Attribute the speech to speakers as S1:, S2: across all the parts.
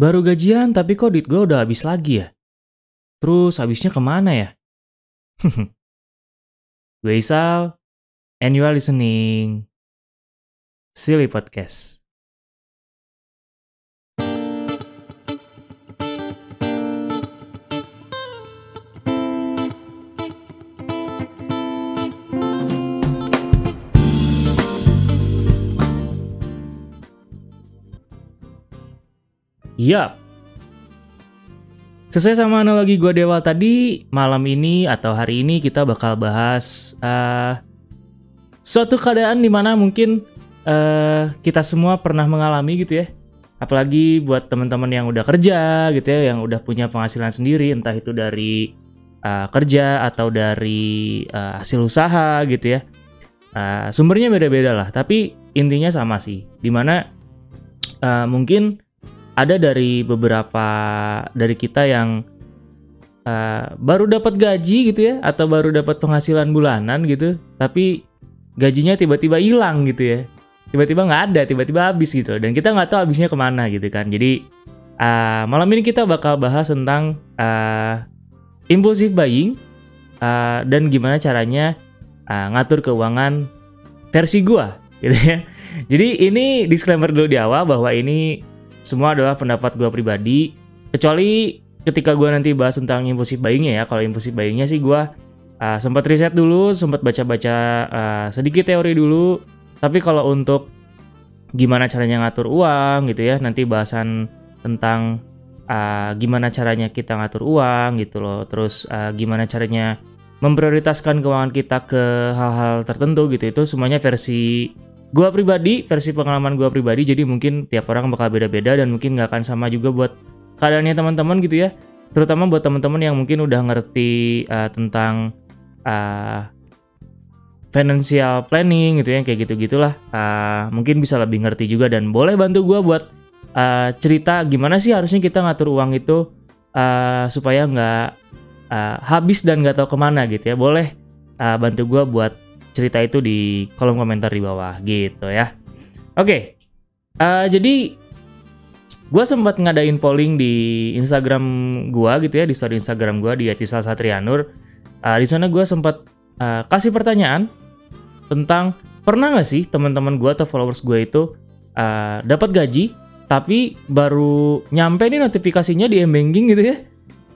S1: Baru gajian tapi kok duit gue udah habis lagi ya? Terus habisnya ke mana ya? gue Isal, and you are listening Silly Podcast. Yap. Sesuai sama analogi gue di awal tadi, malam ini atau hari ini kita bakal bahas uh, suatu keadaan di mana mungkin uh, kita semua pernah mengalami gitu ya. Apalagi buat teman-teman yang udah kerja gitu ya, yang udah punya penghasilan sendiri, entah itu dari uh, kerja atau dari uh, hasil usaha gitu ya. Uh, sumbernya beda-beda lah, tapi intinya sama sih. Di mana uh, mungkin ada dari beberapa dari kita yang uh, baru dapat gaji gitu ya atau baru dapat penghasilan bulanan gitu tapi gajinya tiba-tiba hilang gitu ya. Tiba-tiba nggak ada tiba-tiba habis gitu. Dan kita nggak tahu habisnya ke mana gitu kan. Jadi uh, malam ini kita bakal bahas tentang uh, impulsive buying uh, dan gimana caranya uh, ngatur keuangan versi gua gitu ya. Jadi ini disclaimer dulu di awal bahwa ini semua adalah pendapat gue pribadi. Kecuali ketika gue nanti bahas tentang impulsif buyingnya ya. Kalau impulsif buyingnya sih gue uh, sempat riset dulu, sempat baca-baca uh, sedikit teori dulu. Tapi kalau untuk gimana caranya ngatur uang gitu ya, nanti bahasan tentang uh, gimana caranya kita ngatur uang gitu loh. Terus uh, gimana caranya memprioritaskan keuangan kita ke hal-hal tertentu gitu. Itu semuanya versi Gua pribadi, versi pengalaman gua pribadi, jadi mungkin tiap orang bakal beda-beda dan mungkin nggak akan sama juga buat keadaannya teman-teman gitu ya. Terutama buat teman-teman yang mungkin udah ngerti uh, tentang uh, financial planning gitu ya, kayak gitu-gitulah. Uh, mungkin bisa lebih ngerti juga dan boleh bantu gua buat uh, cerita gimana sih harusnya kita ngatur uang itu uh, supaya nggak uh, habis dan nggak tahu ke mana gitu ya. Boleh uh, bantu gua buat cerita itu di kolom komentar di bawah gitu ya. Oke, okay. uh, eh, jadi gue sempat ngadain polling di Instagram gue gitu ya di story Instagram gue di Atisal Satrianur. Uh, di sana gue sempat uh, kasih pertanyaan tentang pernah nggak sih teman-teman gue atau followers gue itu uh, dapat gaji tapi baru nyampe nih notifikasinya di m-banking gitu ya.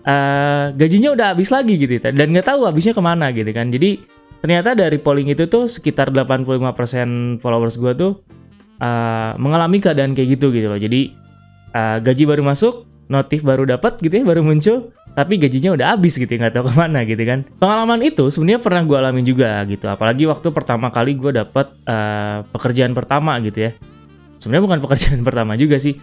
S1: Uh, gajinya udah habis lagi gitu ya. dan nggak tahu habisnya ke mana gitu kan. Jadi ternyata dari polling itu tuh sekitar 85% followers gue tuh uh, mengalami keadaan kayak gitu gitu loh. Jadi uh, gaji baru masuk, notif baru dapat gitu ya, baru muncul, tapi gajinya udah habis gitu, nggak tahu ke mana gitu kan. Pengalaman itu sebenarnya pernah gue alamin juga gitu, apalagi waktu pertama kali gue dapat uh, pekerjaan pertama gitu ya. Sebenarnya bukan pekerjaan pertama juga sih.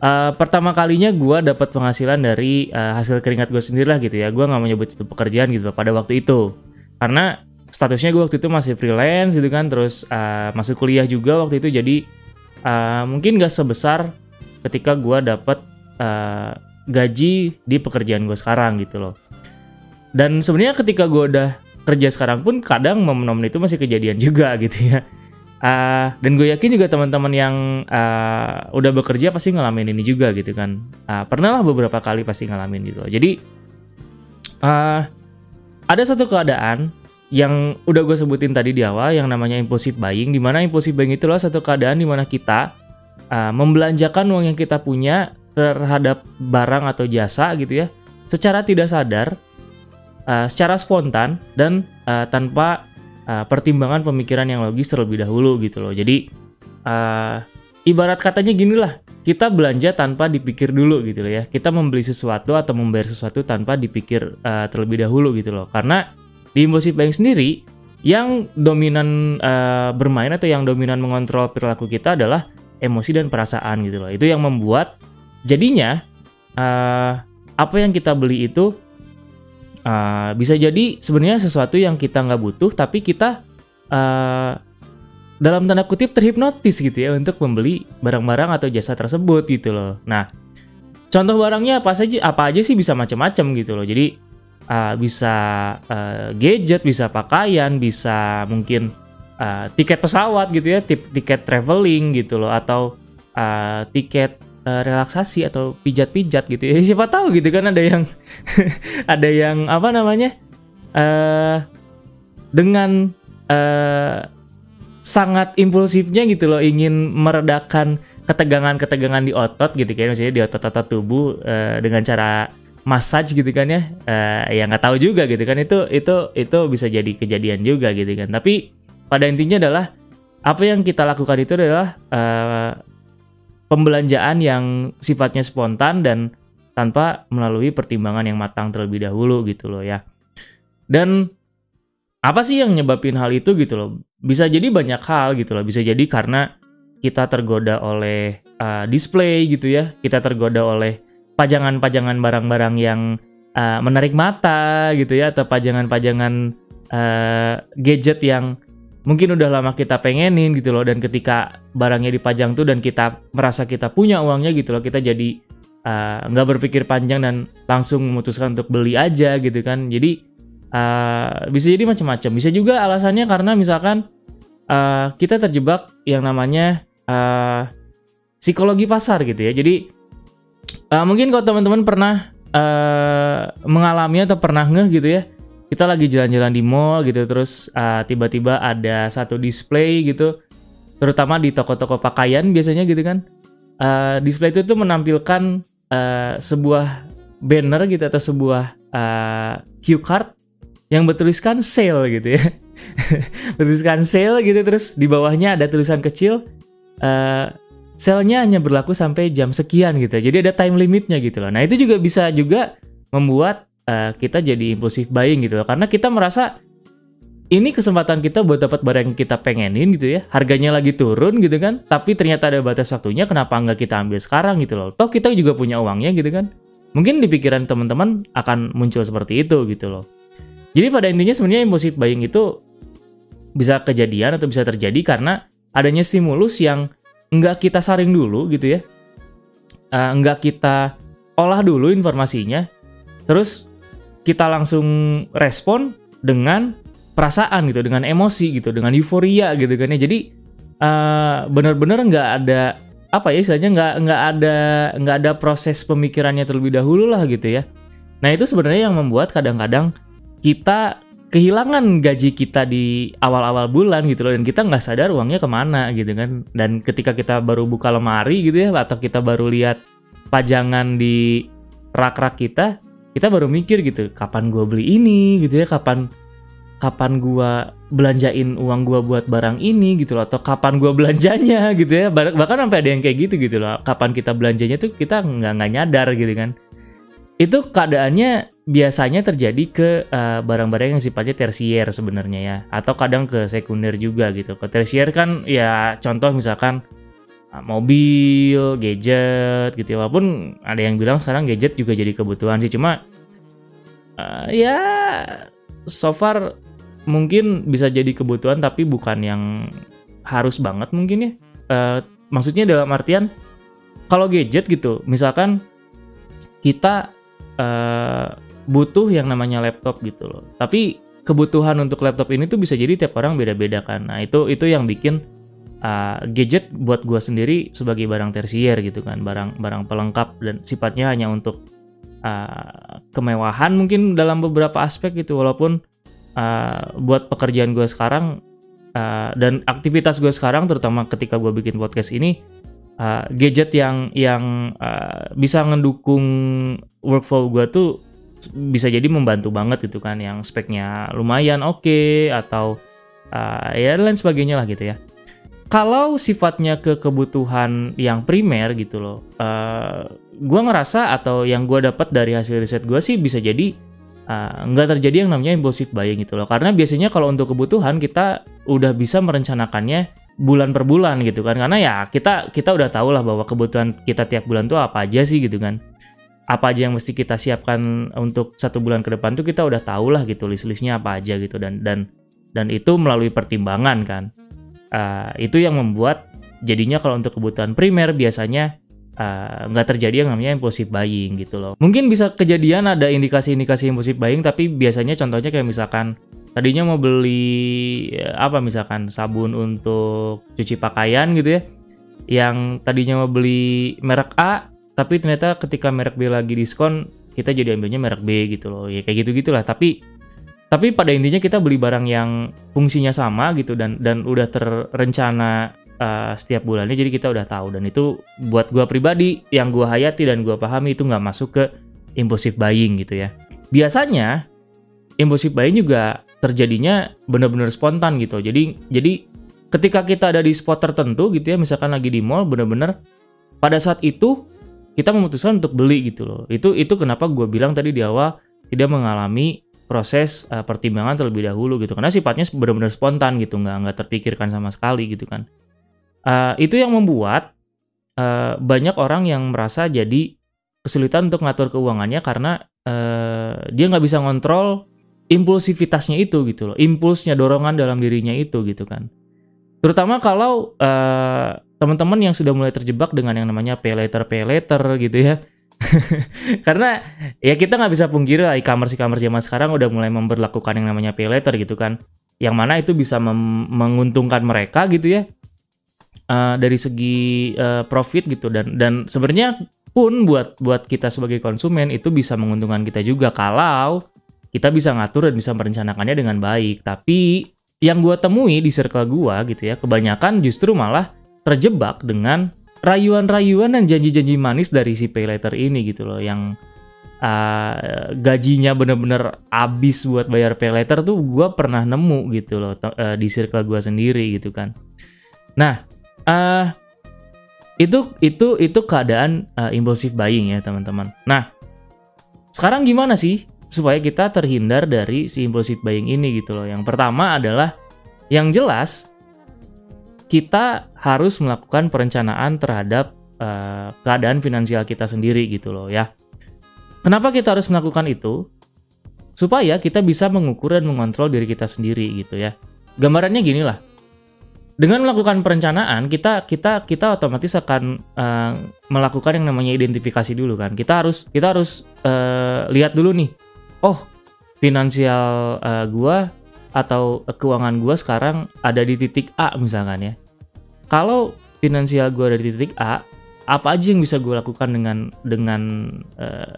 S1: Uh, pertama kalinya gue dapat penghasilan dari uh, hasil keringat gue sendiri lah gitu ya. Gue nggak menyebut itu pekerjaan gitu pada waktu itu. Karena statusnya gue waktu itu masih freelance gitu kan terus uh, masuk kuliah juga waktu itu. Jadi uh, mungkin gak sebesar ketika gue dapet uh, gaji di pekerjaan gue sekarang gitu loh. Dan sebenarnya ketika gue udah kerja sekarang pun kadang momen-momen itu masih kejadian juga gitu ya. Uh, dan gue yakin juga teman-teman yang uh, udah bekerja pasti ngalamin ini juga gitu kan. Uh, pernah lah beberapa kali pasti ngalamin gitu loh. jadi uh, ada satu keadaan yang udah gue sebutin tadi di awal yang namanya impulsive buying di mana impulsive buying itu adalah satu keadaan di mana kita uh, membelanjakan uang yang kita punya terhadap barang atau jasa gitu ya secara tidak sadar uh, secara spontan dan uh, tanpa uh, pertimbangan pemikiran yang logis terlebih dahulu gitu loh. Jadi uh, ibarat katanya gini lah kita belanja tanpa dipikir dulu gitu loh ya. Kita membeli sesuatu atau membayar sesuatu tanpa dipikir uh, terlebih dahulu gitu loh. Karena di impulsive buying sendiri, yang dominan uh, bermain atau yang dominan mengontrol perilaku kita adalah emosi dan perasaan gitu loh. Itu yang membuat jadinya uh, apa yang kita beli itu uh, bisa jadi sebenarnya sesuatu yang kita nggak butuh, tapi kita uh, dalam tanda kutip terhipnotis gitu ya untuk membeli barang-barang atau jasa tersebut gitu loh. Nah, contoh barangnya apa saja apa aja sih bisa macam-macam gitu loh. Jadi uh, bisa uh, gadget, bisa pakaian, bisa mungkin uh, tiket pesawat gitu ya, tiket traveling gitu loh, atau uh, tiket relaksasi atau pijat-pijat gitu ya. Siapa tahu gitu kan ada yang ada yang apa namanya uh, dengan uh, sangat impulsifnya gitu loh ingin meredakan ketegangan-ketegangan di otot gitu kan misalnya di otot-otot tubuh uh, dengan cara massage gitu kan ya. Uh, ya nggak tahu juga gitu kan. Itu itu itu bisa jadi kejadian juga gitu kan. Tapi pada intinya adalah apa yang kita lakukan itu adalah uh, pembelanjaan yang sifatnya spontan dan tanpa melalui pertimbangan yang matang terlebih dahulu gitu loh ya. Dan apa sih yang nyebabin hal itu gitu loh? Bisa jadi banyak hal gitu loh. Bisa jadi karena kita tergoda oleh uh, display gitu ya. Kita tergoda oleh pajangan-pajangan barang-barang yang uh, menarik mata gitu ya atau pajangan-pajangan uh, gadget yang mungkin udah lama kita pengenin gitu loh dan ketika barangnya dipajang tuh dan kita merasa kita punya uangnya gitu loh kita jadi nggak uh, berpikir panjang dan langsung memutuskan untuk beli aja gitu kan. Jadi uh, bisa jadi macam-macam. Bisa juga alasannya karena misalkan uh, kita terjebak yang namanya uh, psikologi pasar gitu ya. Jadi uh, mungkin kalau teman-teman pernah uh, mengalami atau pernah ngeh gitu ya kita lagi jalan-jalan di mall gitu terus tiba tiba-tiba ada satu display gitu terutama di toko-toko pakaian biasanya gitu kan uh, display itu tuh menampilkan uh, sebuah banner gitu atau sebuah uh, cue card yang bertuliskan sale gitu ya. Bertuliskan sale gitu terus di bawahnya ada tulisan kecil uh, selnya hanya berlaku sampai jam sekian gitu. Jadi ada time limitnya gitu loh. Nah itu juga bisa juga membuat uh, kita jadi impulsif buying gitu loh. Karena kita merasa ini kesempatan kita buat dapat barang yang kita pengenin gitu ya. Harganya lagi turun gitu kan. Tapi ternyata ada batas waktunya. Kenapa nggak kita ambil sekarang gitu loh. Toh kita juga punya uangnya gitu kan. Mungkin di pikiran teman-teman akan muncul seperti itu gitu loh. Jadi pada intinya sebenarnya impulsif buying itu bisa kejadian atau bisa terjadi karena adanya stimulus yang nggak kita saring dulu gitu ya, uh, nggak kita olah dulu informasinya, terus kita langsung respon dengan perasaan gitu, dengan emosi gitu, dengan euforia gitu kan ya. Jadi uh, bener-bener nggak ada apa ya istilahnya nggak nggak ada nggak ada proses pemikirannya terlebih dahulu lah gitu ya. Nah itu sebenarnya yang membuat kadang-kadang kita kehilangan gaji kita di awal-awal bulan gitu loh. Dan kita nggak sadar uangnya ke mana gitu kan. Dan ketika kita baru buka lemari gitu ya atau kita baru lihat pajangan di rak-rak kita kita baru mikir gitu kapan gue beli ini gitu ya kapan kapan gue belanjain uang gue buat barang ini gitu loh atau kapan gue belanjanya gitu ya. Bahkan sampai ada yang kayak gitu gitu loh. Kapan kita belanjanya tuh kita nggak nggak nyadar gitu kan itu keadaannya biasanya terjadi ke eh, barang-barang yang sifatnya tersier sebenarnya ya. Atau kadang ke sekunder juga gitu. Ke tersier kan ya contoh misalkan uh, mobil gadget gitu ya. walaupun ada yang bilang sekarang gadget juga jadi kebutuhan sih. Cuma uh, ya so far mungkin bisa jadi kebutuhan tapi bukan yang harus banget mungkin ya. Uh, maksudnya dalam artian kalau gadget gitu misalkan kita uh, butuh yang namanya laptop gitu loh. Tapi kebutuhan untuk laptop ini tuh bisa jadi tiap orang beda-beda kan. Nah itu itu yang bikin uh, gadget buat gue sendiri sebagai barang tersier gitu kan, barang barang pelengkap dan sifatnya hanya untuk uh, kemewahan mungkin dalam beberapa aspek gitu. Walaupun uh, buat pekerjaan gue sekarang uh, dan aktivitas gue sekarang, terutama ketika gue bikin podcast ini uh, gadget yang yang uh, bisa ngedukung workflow gue tuh bisa jadi membantu banget gitu kan yang speknya lumayan oke okay, atau uh, ya lain sebagainya lah gitu ya. Kalau sifatnya ke kebutuhan yang primer gitu loh uh, gue ngerasa atau yang gue dapat dari hasil riset gue sih bisa jadi nggak uh, terjadi yang namanya impulsive buying gitu loh. Karena biasanya kalau untuk kebutuhan kita udah bisa merencanakannya bulan per bulan gitu kan. Karena ya kita kita udah tahu lah bahwa kebutuhan kita tiap bulan tuh apa aja sih gitu kan. Apa aja yang mesti kita siapkan untuk satu bulan ke depan tuh kita udah tahu lah gitu list-listnya apa aja gitu. Dan dan dan itu melalui pertimbangan kan. Uh, itu yang membuat jadinya kalau untuk kebutuhan primer biasanya eh, nggak uh, terjadi yang namanya impulsif buying gitu loh. Mungkin bisa kejadian ada indikasi-indikasi impulsif buying tapi biasanya contohnya kayak misalkan tadinya mau beli ya, apa misalkan sabun untuk cuci pakaian gitu ya. Yang tadinya mau beli merek A tapi ternyata ketika merek B lagi diskon kita jadi ambilnya merek B gitu loh. Ya kayak gitu gitulah tapi tapi pada intinya kita beli barang yang fungsinya sama gitu dan dan udah terencana uh, setiap bulannya jadi kita udah tahu. Dan itu buat gua pribadi yang gua hayati dan gua pahami itu nggak masuk ke impulsive buying gitu ya. Biasanya impulsive buying juga terjadinya benar-benar spontan gitu. Jadi jadi ketika kita ada di spot tertentu gitu ya misalkan lagi di mall benar-benar pada saat itu kita memutuskan untuk beli gitu loh. Itu itu kenapa gue bilang tadi di awal tidak mengalami proses uh, pertimbangan terlebih dahulu gitu. Karena sifatnya benar-benar spontan gitu nggak nggak terpikirkan sama sekali gitu kan. Uh, itu yang membuat uh, banyak orang yang merasa jadi kesulitan untuk ngatur keuangannya karena uh, dia nggak bisa ngontrol impulsivitasnya itu gitu loh impulsnya dorongan dalam dirinya itu gitu kan Terutama kalau uh, teman-teman yang sudah mulai terjebak dengan yang namanya pay later pay later gitu ya. Karena ya kita nggak bisa pungkiri lah e-commerce e-commerce zaman sekarang udah mulai memperlakukan yang namanya pay later gitu kan. Yang mana itu bisa menguntungkan mereka gitu ya. Uh, dari segi uh, profit gitu dan dan sebenarnya pun buat buat kita sebagai konsumen itu bisa menguntungkan kita juga kalau kita bisa ngatur dan bisa merencanakannya dengan baik. Tapi yang gue temui di circle gue gitu ya, kebanyakan justru malah terjebak dengan rayuan-rayuan dan janji-janji manis dari si pay later ini gitu loh, yang uh, gajinya bener-bener abis buat bayar pay later tuh gue pernah nemu gitu loh uh, di circle gue sendiri gitu kan. Nah, uh, itu itu itu keadaan uh, impulsive buying ya teman-teman. Nah, sekarang gimana sih supaya kita terhindar dari si impulsive buying ini gitu loh. Yang pertama adalah yang jelas kita harus melakukan perencanaan terhadap uh, keadaan finansial kita sendiri gitu loh ya. Kenapa kita harus melakukan itu? Supaya kita bisa mengukur dan mengontrol diri kita sendiri gitu ya. Gambarannya gini lah. Dengan melakukan perencanaan, kita kita kita otomatis akan uh, melakukan yang namanya identifikasi dulu kan. Kita harus kita harus uh, lihat dulu nih oh finansial uh, gua atau keuangan gua sekarang ada di titik A misalkan ya. Kalau finansial gua ada di titik A, apa aja yang bisa gue lakukan dengan dengan uh,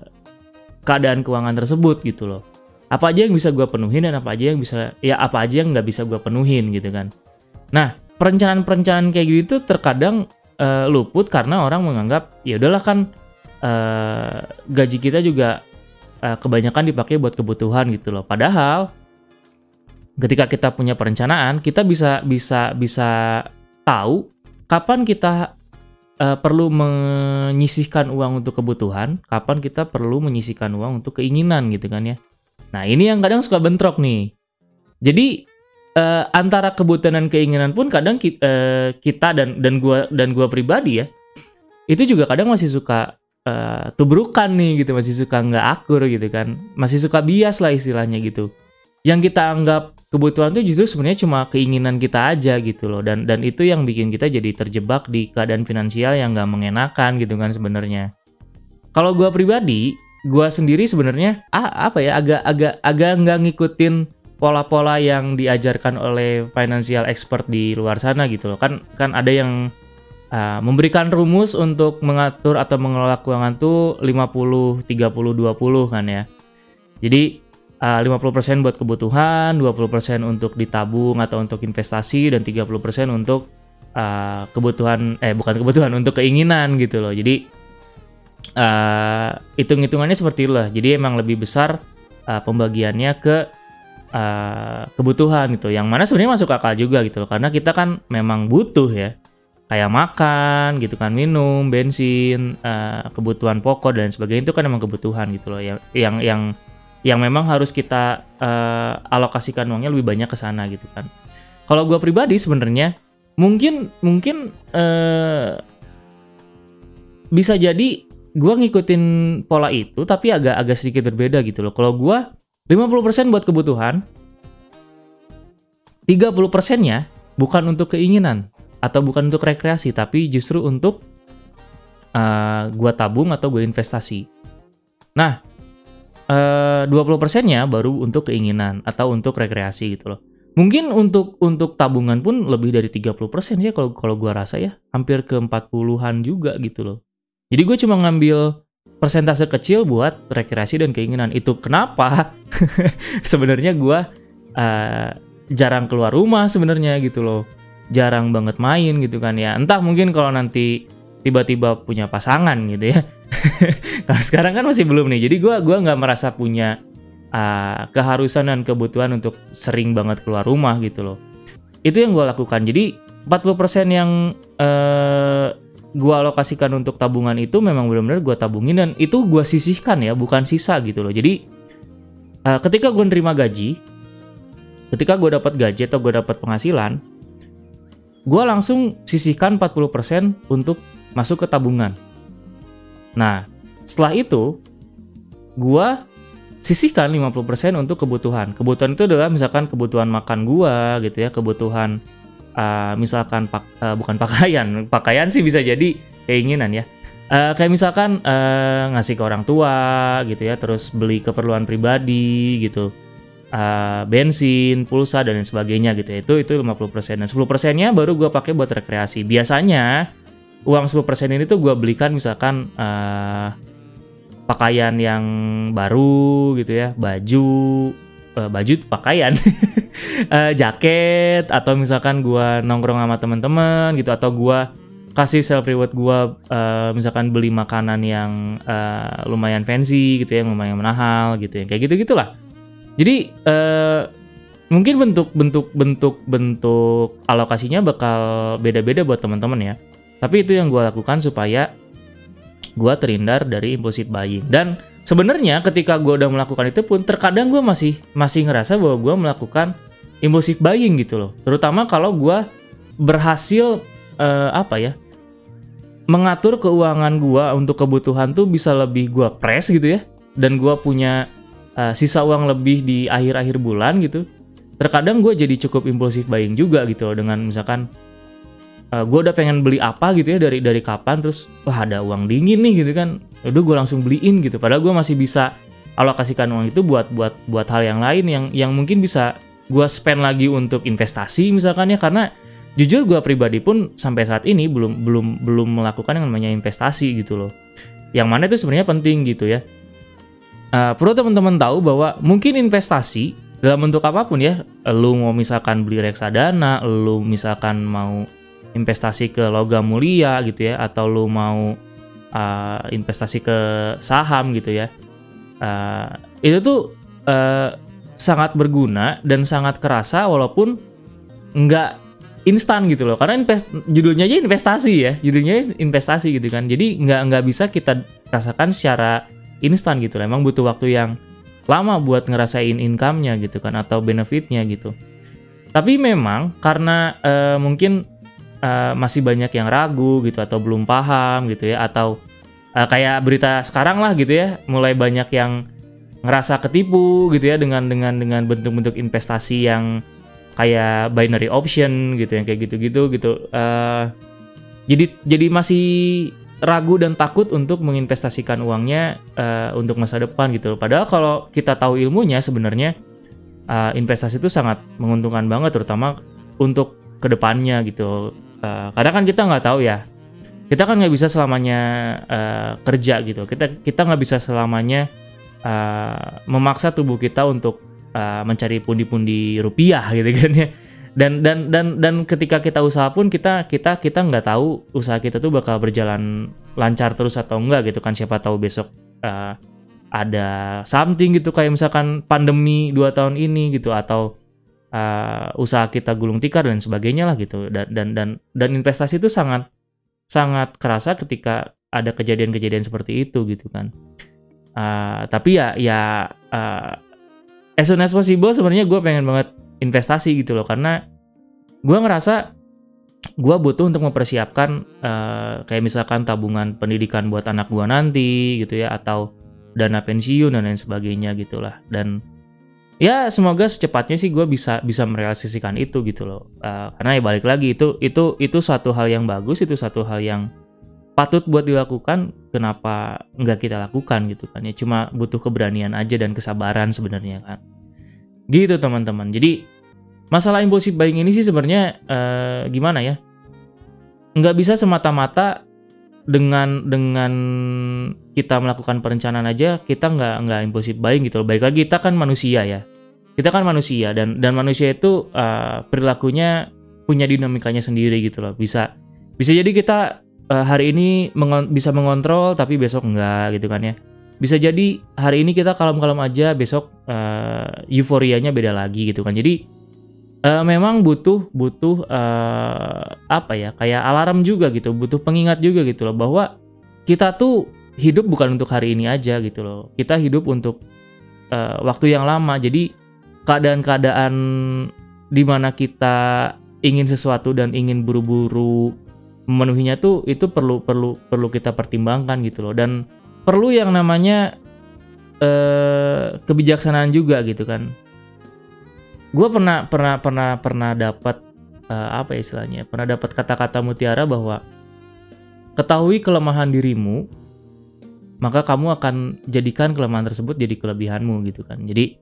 S1: keadaan keuangan tersebut gitu loh. Apa aja yang bisa gue penuhin dan apa aja yang bisa ya apa aja yang nggak bisa gue penuhin gitu kan. Nah perencanaan-perencanaan kayak gitu terkadang uh, luput karena orang menganggap ya udahlah kan uh, gaji kita juga uh, kebanyakan dipakai buat kebutuhan gitu loh. Padahal ketika kita punya perencanaan, kita bisa bisa bisa tahu kapan kita uh, perlu menyisihkan uang untuk kebutuhan, kapan kita perlu menyisihkan uang untuk keinginan gitu kan ya. Nah, ini yang kadang suka bentrok nih. Jadi uh, antara kebutuhan dan keinginan pun kadang kita, uh, kita dan dan gua dan gua pribadi ya itu juga kadang masih suka uh, tubrukan nih gitu masih suka nggak akur gitu kan. Masih suka bias lah istilahnya gitu. Yang kita anggap kebutuhan tuh justru sebenarnya cuma keinginan kita aja gitu loh. Dan dan itu yang bikin kita jadi terjebak di keadaan finansial yang nggak mengenakan gitu kan sebenarnya. Kalau gue pribadi gue sendiri sebenarnya ah apa ya agak agak agak nggak ngikutin pola-pola yang diajarkan oleh financial expert di luar sana gitu loh. Kan kan ada yang uh, memberikan rumus untuk mengatur atau mengelola keuangan tuh 50 30 20 kan ya. Jadi uh, 50% buat kebutuhan, 20% untuk ditabung atau untuk investasi dan 30% untuk uh, kebutuhan eh bukan kebutuhan untuk keinginan gitu loh. Jadi uh, hitung-hitungannya seperti lah. Jadi emang lebih besar uh, pembagiannya ke uh, kebutuhan gitu. Yang mana sebenarnya masuk akal juga gitu loh karena kita kan memang butuh ya kayak makan gitu kan minum bensin uh, kebutuhan pokok dan sebagainya itu kan memang kebutuhan gitu loh. Yang yang yang yang memang harus kita uh, alokasikan uangnya lebih banyak ke sana gitu kan. Kalau gue pribadi sebenarnya mungkin mungkin uh, bisa jadi gue ngikutin pola itu tapi agak agak sedikit berbeda gitu loh. Kalau gue 50% buat kebutuhan 30 persennya bukan untuk keinginan atau bukan untuk rekreasi tapi justru untuk uh, gua tabung atau gue investasi. Nah, uh, 20 persennya baru untuk keinginan atau untuk rekreasi gitu loh. mungkin untuk untuk tabungan pun lebih dari 30% ya kalau kalau gua rasa ya. Hampir ke 40-an juga gitu loh. Jadi gue cuma ngambil persentase kecil buat rekreasi dan keinginan. Itu kenapa? Sebenarnya gua uh, jarang keluar rumah sebenarnya gitu loh jarang banget main gitu kan ya entah mungkin kalau nanti tiba-tiba punya pasangan gitu ya kalau sekarang kan masih belum nih jadi gua gua nggak merasa punya uh, keharusan dan kebutuhan untuk sering banget keluar rumah gitu loh. Itu yang gue lakukan. Jadi 40% yang uh, gue alokasikan untuk tabungan itu memang benar-benar gue tabungin dan itu gue sisihkan ya, bukan sisa gitu loh. Jadi uh, ketika gue nerima gaji, ketika gue dapat gaji atau gue dapat penghasilan, gue langsung sisihkan 40% untuk masuk ke tabungan. Nah, setelah itu, gue sisihkan 50% untuk kebutuhan. Kebutuhan itu adalah misalkan kebutuhan makan gua gitu ya, kebutuhan uh, misalkan pak, uh, bukan pakaian. Pakaian sih bisa jadi keinginan ya. Uh, kayak misalkan uh, ngasih ke orang tua gitu ya, terus beli keperluan pribadi gitu. Uh, bensin, pulsa dan lain sebagainya gitu ya. Itu itu 50%. Dan 10%-nya baru gua pakai buat rekreasi. Biasanya uang 10% ini tuh gua belikan misalkan uh, pakaian yang baru gitu ya, baju uh, baju pakaian, uh, jaket atau misalkan gua nongkrong sama teman-teman gitu atau gua kasih self reward gua uh, misalkan beli makanan yang uh, lumayan fancy gitu ya, lumayan mahal gitu ya. Kayak gitu-gitulah. Jadi uh, mungkin bentuk bentuk bentuk bentuk alokasinya bakal beda-beda buat teman-teman ya. Tapi itu yang gue lakukan supaya gue terhindar dari impulsif buying. Dan sebenarnya ketika gue udah melakukan itu pun terkadang gue masih masih ngerasa bahwa gue melakukan impulsif buying gitu loh. Terutama kalau gue berhasil uh, apa ya mengatur keuangan gue untuk kebutuhan tuh bisa lebih gue press gitu ya. Dan gue punya uh, sisa uang lebih di akhir-akhir bulan gitu. Terkadang gue jadi cukup impulsif buying juga gitu loh dengan misalkan uh, eh, gue udah pengen beli apa gitu ya dari dari kapan terus wah ada uang dingin nih gitu kan. Udah gue langsung beliin gitu. Padahal gue masih bisa alokasikan uang itu buat buat buat hal yang lain yang yang mungkin bisa gue spend lagi untuk investasi misalkan ya. Karena jujur gue pribadi pun sampai saat ini belum belum belum melakukan yang namanya investasi gitu loh. Yang mana itu sebenarnya penting gitu ya uh, perlu teman-teman tahu bahwa mungkin investasi dalam bentuk apa pun ya lu mau misalkan beli reksadana lu misalkan mau investasi ke logam mulia gitu ya atau lu mau uh, investasi ke saham gitu ya uh, itu tuh uh, sangat berguna dan sangat kerasa walaupun nggak instan gitu loh. Karena invest, judulnya aja investasi ya judulnya investasi gitu kan. Jadi nggak nggak bisa kita rasakan secara instan gitu loh emang butuh waktu yang lama buat ngerasain income-nya gitu kan atau benefitnya gitu. Tapi memang karena uh, mungkin uh, masih banyak yang ragu gitu atau belum paham gitu ya atau uh, kayak berita sekarang lah gitu ya mulai banyak yang ngerasa ketipu gitu ya dengan dengan dengan bentuk-bentuk investasi yang kayak binary option gitu yang kayak gitu-gitu gitu uh, jadi jadi masih ragu dan takut untuk menginvestasikan uangnya uh, untuk masa depan gitu padahal kalau kita tahu ilmunya sebenarnya uh, investasi itu sangat menguntungkan banget terutama untuk ke depannya gitu. Uh, kadang kan kita nggak tahu ya. Kita kan nggak bisa selamanya uh, kerja gitu. Kita kita nggak bisa selamanya uh, memaksa tubuh kita untuk uh, mencari pundi-pundi rupiah gitu kan ya dan dan dan dan ketika kita usaha pun kita kita kita nggak tahu usaha kita tuh bakal berjalan lancar terus atau enggak gitu kan. Siapa tahu besok uh, ada something gitu kayak misalkan pandemi dua tahun ini gitu atau uh, usaha kita gulung tikar dan sebagainya lah gitu. Dan dan dan dan investasi itu sangat sangat kerasa ketika ada kejadian-kejadian seperti itu gitu kan. Uh, tapi ya ya uh, as soon as possible sebenarnya gue pengen banget investasi gitu loh. Karena gue ngerasa gue butuh untuk mempersiapkan uh, kayak misalkan tabungan pendidikan buat anak gue nanti gitu ya atau dana pensiun dan lain sebagainya gitulah dan ya semoga secepatnya sih gue bisa bisa merealisasikan itu gitu loh. Uh, karena ya balik lagi itu itu itu suatu hal yang bagus itu satu hal yang patut buat dilakukan. Kenapa nggak kita lakukan gitu kan ya? Cuma butuh keberanian aja dan kesabaran sebenarnya kan gitu teman-teman jadi masalah impulsif buying ini sih sebenarnya uh, gimana ya? Nggak bisa semata-mata dengan dengan kita melakukan perencanaan aja kita nggak nggak impulsif buying gitu loh. Baik lagi kita kan manusia ya. Kita kan manusia dan dan manusia itu uh, perilakunya punya dinamikanya sendiri gitu loh. Bisa bisa jadi kita uh, hari ini mengon bisa mengontrol tapi besok enggak gitu kan ya. Bisa jadi hari ini kita kalem-kalem aja, besok uh, euforianya beda lagi gitu kan. Jadi uh, memang butuh butuh uh, apa ya kayak alarm juga gitu butuh pengingat juga gitu loh bahwa kita tuh hidup bukan untuk hari ini aja gitu loh. Kita hidup untuk uh, waktu yang lama. Jadi keadaan-keadaan di mana kita ingin sesuatu dan ingin buru-buru memenuhinya tuh itu perlu perlu perlu kita pertimbangkan gitu loh. Dan perlu yang namanya uh, kebijaksanaan juga gitu kan. Gue pernah pernah pernah pernah dapat uh, apa ya istilahnya pernah dapat kata-kata mutiara bahwa ketahui kelemahan dirimu maka kamu akan jadikan kelemahan tersebut jadi kelebihanmu gitu kan. Jadi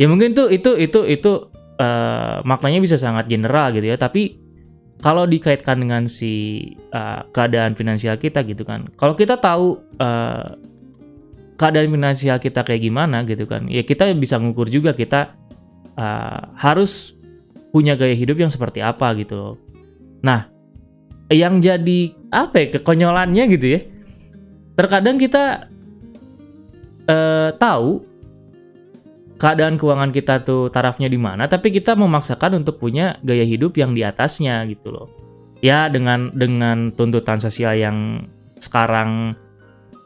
S1: ya mungkin tuh itu itu itu uh, maknanya bisa sangat general gitu ya tapi kalau dikaitkan dengan si uh, keadaan finansial kita gitu kan kalau kita tahu uh, keadaan finansial kita kayak gimana gitu kan ya kita bisa ngukur juga kita uh, harus punya gaya hidup yang seperti apa gitu loh. Nah, yang jadi apa ya kekonyolannya gitu ya. Terkadang kita uh, tahu keadaan keuangan kita tuh tarafnya di mana, tapi kita memaksakan untuk punya gaya hidup yang di atasnya gitu loh. Ya dengan dengan tuntutan sosial yang sekarang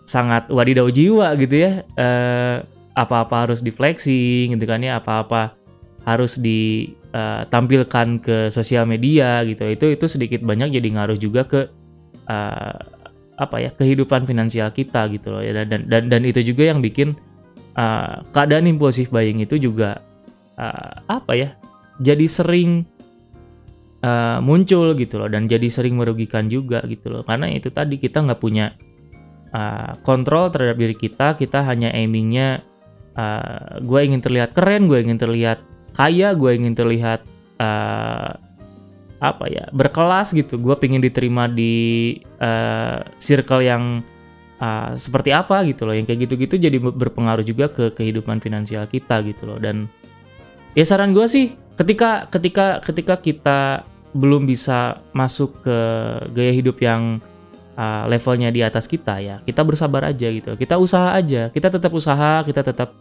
S1: sangat wadidaw jiwa gitu ya. Uh, apa-apa harus di flexing gitu kan ya, apa-apa harus ditampilkan uh, ke sosial media gitu itu itu sedikit banyak jadi ngaruh juga ke uh, apa ya kehidupan finansial kita gitu loh ya dan dan dan itu juga yang bikin uh, keadaan impulsif buying itu juga uh, apa ya jadi sering uh, muncul gitu loh dan jadi sering merugikan juga gitu loh. Karena itu tadi kita nggak punya uh, kontrol terhadap diri kita kita hanya aimingnya uh, gue ingin terlihat keren gue ingin terlihat kaya gue ingin terlihat uh, apa ya berkelas gitu. Gue pengen diterima di uh, circle yang uh, seperti apa? gitu loh. Yang kayak gitu-gitu jadi berpengaruh juga ke kehidupan finansial kita gitu loh. Dan ya saran gue sih ketika ketika ketika kita belum bisa masuk ke gaya hidup yang uh, levelnya di atas kita ya kita bersabar aja gitu. Kita usaha aja. Kita tetap usaha kita tetap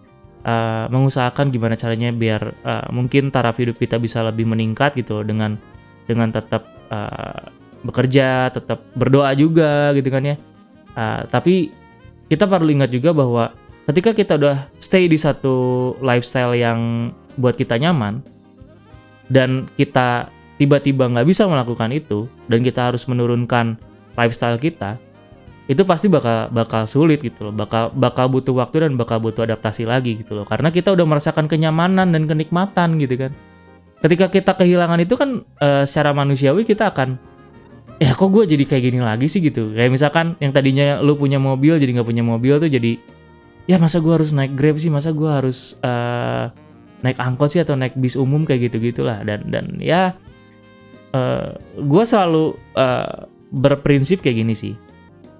S1: uh, mengusahakan gimana caranya biar uh, mungkin taraf hidup kita bisa lebih meningkat gitu dengan dengan tetap uh, bekerja, tetap berdoa juga gitu kan ya. Uh, tapi kita perlu ingat juga bahwa ketika kita udah stay di satu lifestyle yang buat kita nyaman dan kita tiba-tiba nggak bisa melakukan itu dan kita harus menurunkan lifestyle kita, itu pasti bakal bakal sulit gitu loh. Bakal bakal butuh waktu dan bakal butuh adaptasi lagi gitu loh. Karena kita udah merasakan kenyamanan dan kenikmatan gitu kan. Ketika kita kehilangan itu kan uh, secara manusiawi kita akan ya kok gue jadi kayak gini lagi sih? gitu. Kayak misalkan yang tadinya lu punya mobil jadi nggak punya mobil tuh jadi ya masa gue harus naik grab sih? Masa gue harus uh, naik angkot sih atau naik bis umum? Kayak gitu gitulah dan dan ya uh, eh, gue selalu uh, berprinsip kayak gini sih.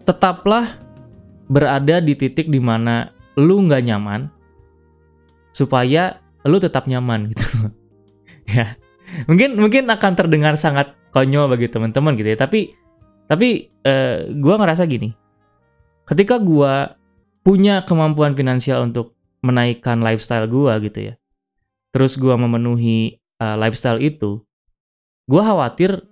S1: Tetaplah berada di titik di mana lu nggak nyaman supaya lu tetap nyaman gitu. Ya. Mungkin mungkin akan terdengar sangat konyol bagi teman-teman gitu ya tapi tapi uh, eh, gue ngerasa gini ketika gue punya kemampuan finansial untuk menaikkan lifestyle gue gitu ya terus gue memenuhi uh, lifestyle itu gue khawatir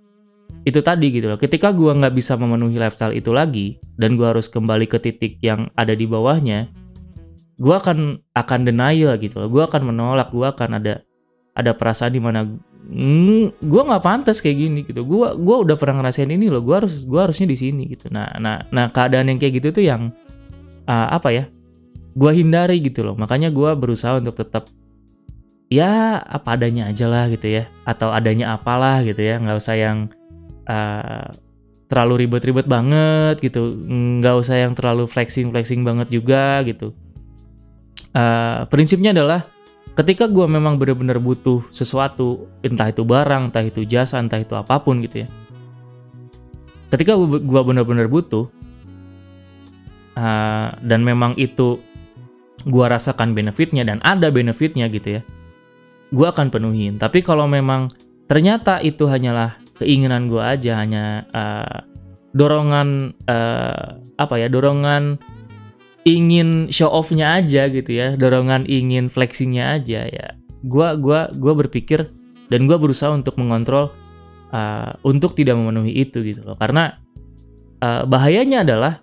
S1: itu tadi gitu loh. Ketika gue nggak bisa memenuhi lifestyle itu lagi dan gue harus kembali ke titik yang ada di bawahnya, gue akan akan denial gitu loh. Gue akan menolak. Gue akan ada ada perasaan di mana mm, gue nggak pantas kayak gini gitu. Gue gua udah pernah ngerasain ini loh. Gue harus gua harusnya di sini gitu. Nah nah nah keadaan yang kayak gitu tuh yang uh, apa ya? Gue hindari gitu loh. Makanya gue berusaha untuk tetap ya apa adanya aja lah gitu ya atau adanya apalah gitu ya nggak usah yang uh, terlalu ribet-ribet banget gitu nggak usah yang terlalu flexing flexing banget juga gitu uh, prinsipnya adalah ketika gue memang benar-benar butuh sesuatu entah itu barang entah itu jasa entah itu apa pun gitu ya. Ketika gue benar-benar butuh uh, dan memang itu gue rasakan benefitnya dan ada benefitnya gitu ya gue akan penuhin. Tapi kalau memang ternyata itu hanyalah keinginan gue aja hanya uh, dorongan uh, apa ya dorongan ingin show offnya aja gitu ya dorongan ingin flexingnya aja ya. Gue gua gua berpikir dan gue berusaha untuk mengontrol uh, untuk tidak memenuhi itu gitu loh. Karena uh, bahayanya adalah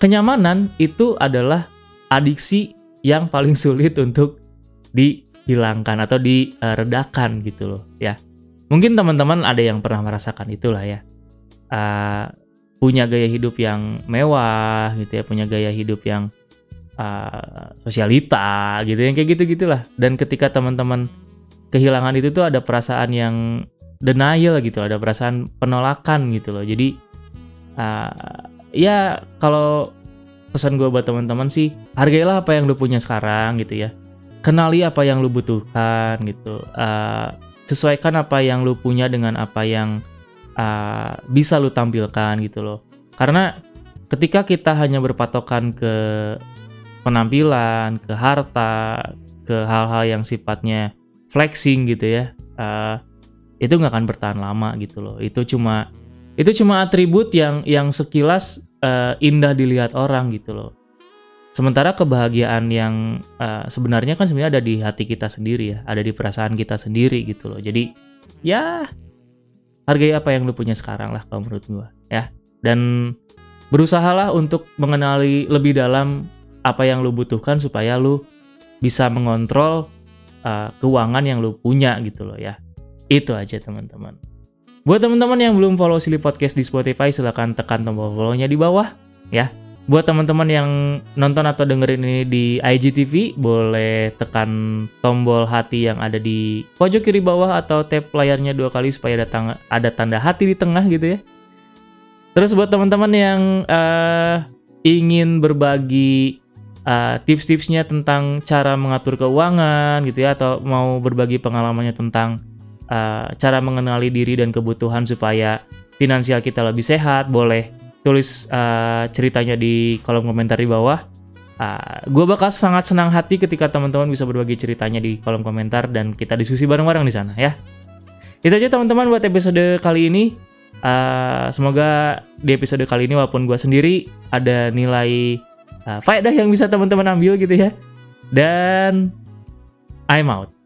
S1: kenyamanan itu adalah adiksi yang paling sulit untuk dihilangkan atau diredakan gitu loh ya. Mungkin teman-teman ada yang pernah merasakan itulah ya. Uh, punya gaya hidup yang mewah gitu ya, punya gaya hidup yang uh, sosialita gitu yang kayak gitu gitulah. Dan ketika teman-teman kehilangan itu tuh ada perasaan yang denial gitu, ada perasaan penolakan gitu loh. Jadi uh, ya kalau pesan gue buat teman-teman sih hargailah apa yang lu punya sekarang gitu ya. Kenali apa yang lu butuhkan gitu. Uh, sesuaikan apa yang lu punya dengan apa yang uh, bisa lu tampilkan gitu loh. Karena ketika kita hanya berpatokan ke penampilan, ke harta, ke hal-hal yang sifatnya flexing gitu ya, uh, itu nggak akan bertahan lama gitu loh. Itu cuma itu cuma atribut yang yang sekilas uh, indah dilihat orang gitu loh. Sementara kebahagiaan yang uh, sebenarnya kan sebenarnya ada di hati kita sendiri ya, ada di perasaan kita sendiri gitu loh. Jadi ya hargai apa yang lu punya sekarang lah kalau menurut gua ya. Dan berusahalah untuk mengenali lebih dalam apa yang lu butuhkan supaya lu bisa mengontrol uh, keuangan yang lu punya gitu loh ya. Itu aja teman-teman. Buat teman-teman yang belum follow Silly Podcast di Spotify silahkan tekan tombol follow-nya di bawah ya Buat teman-teman yang nonton atau dengerin ini di IGTV, boleh tekan tombol hati yang ada di pojok kiri bawah atau tap layarnya dua kali supaya ada, ada tanda hati di tengah gitu ya. Terus buat teman-teman yang uh, ingin berbagi uh, tips-tipsnya tentang cara mengatur keuangan gitu ya, atau mau berbagi pengalamannya tentang uh, cara mengenali diri dan kebutuhan supaya finansial kita lebih sehat, boleh tulis uh, ceritanya di kolom komentar di bawah. Uh, ah, gue bakal sangat senang hati ketika teman-teman bisa berbagi ceritanya di kolom komentar dan kita diskusi bareng-bareng di sana ya. Itu aja teman-teman buat episode kali ini. Uh, semoga di episode kali ini walaupun gue sendiri ada nilai uh, faedah yang bisa teman-teman ambil gitu ya. Dan I'm out.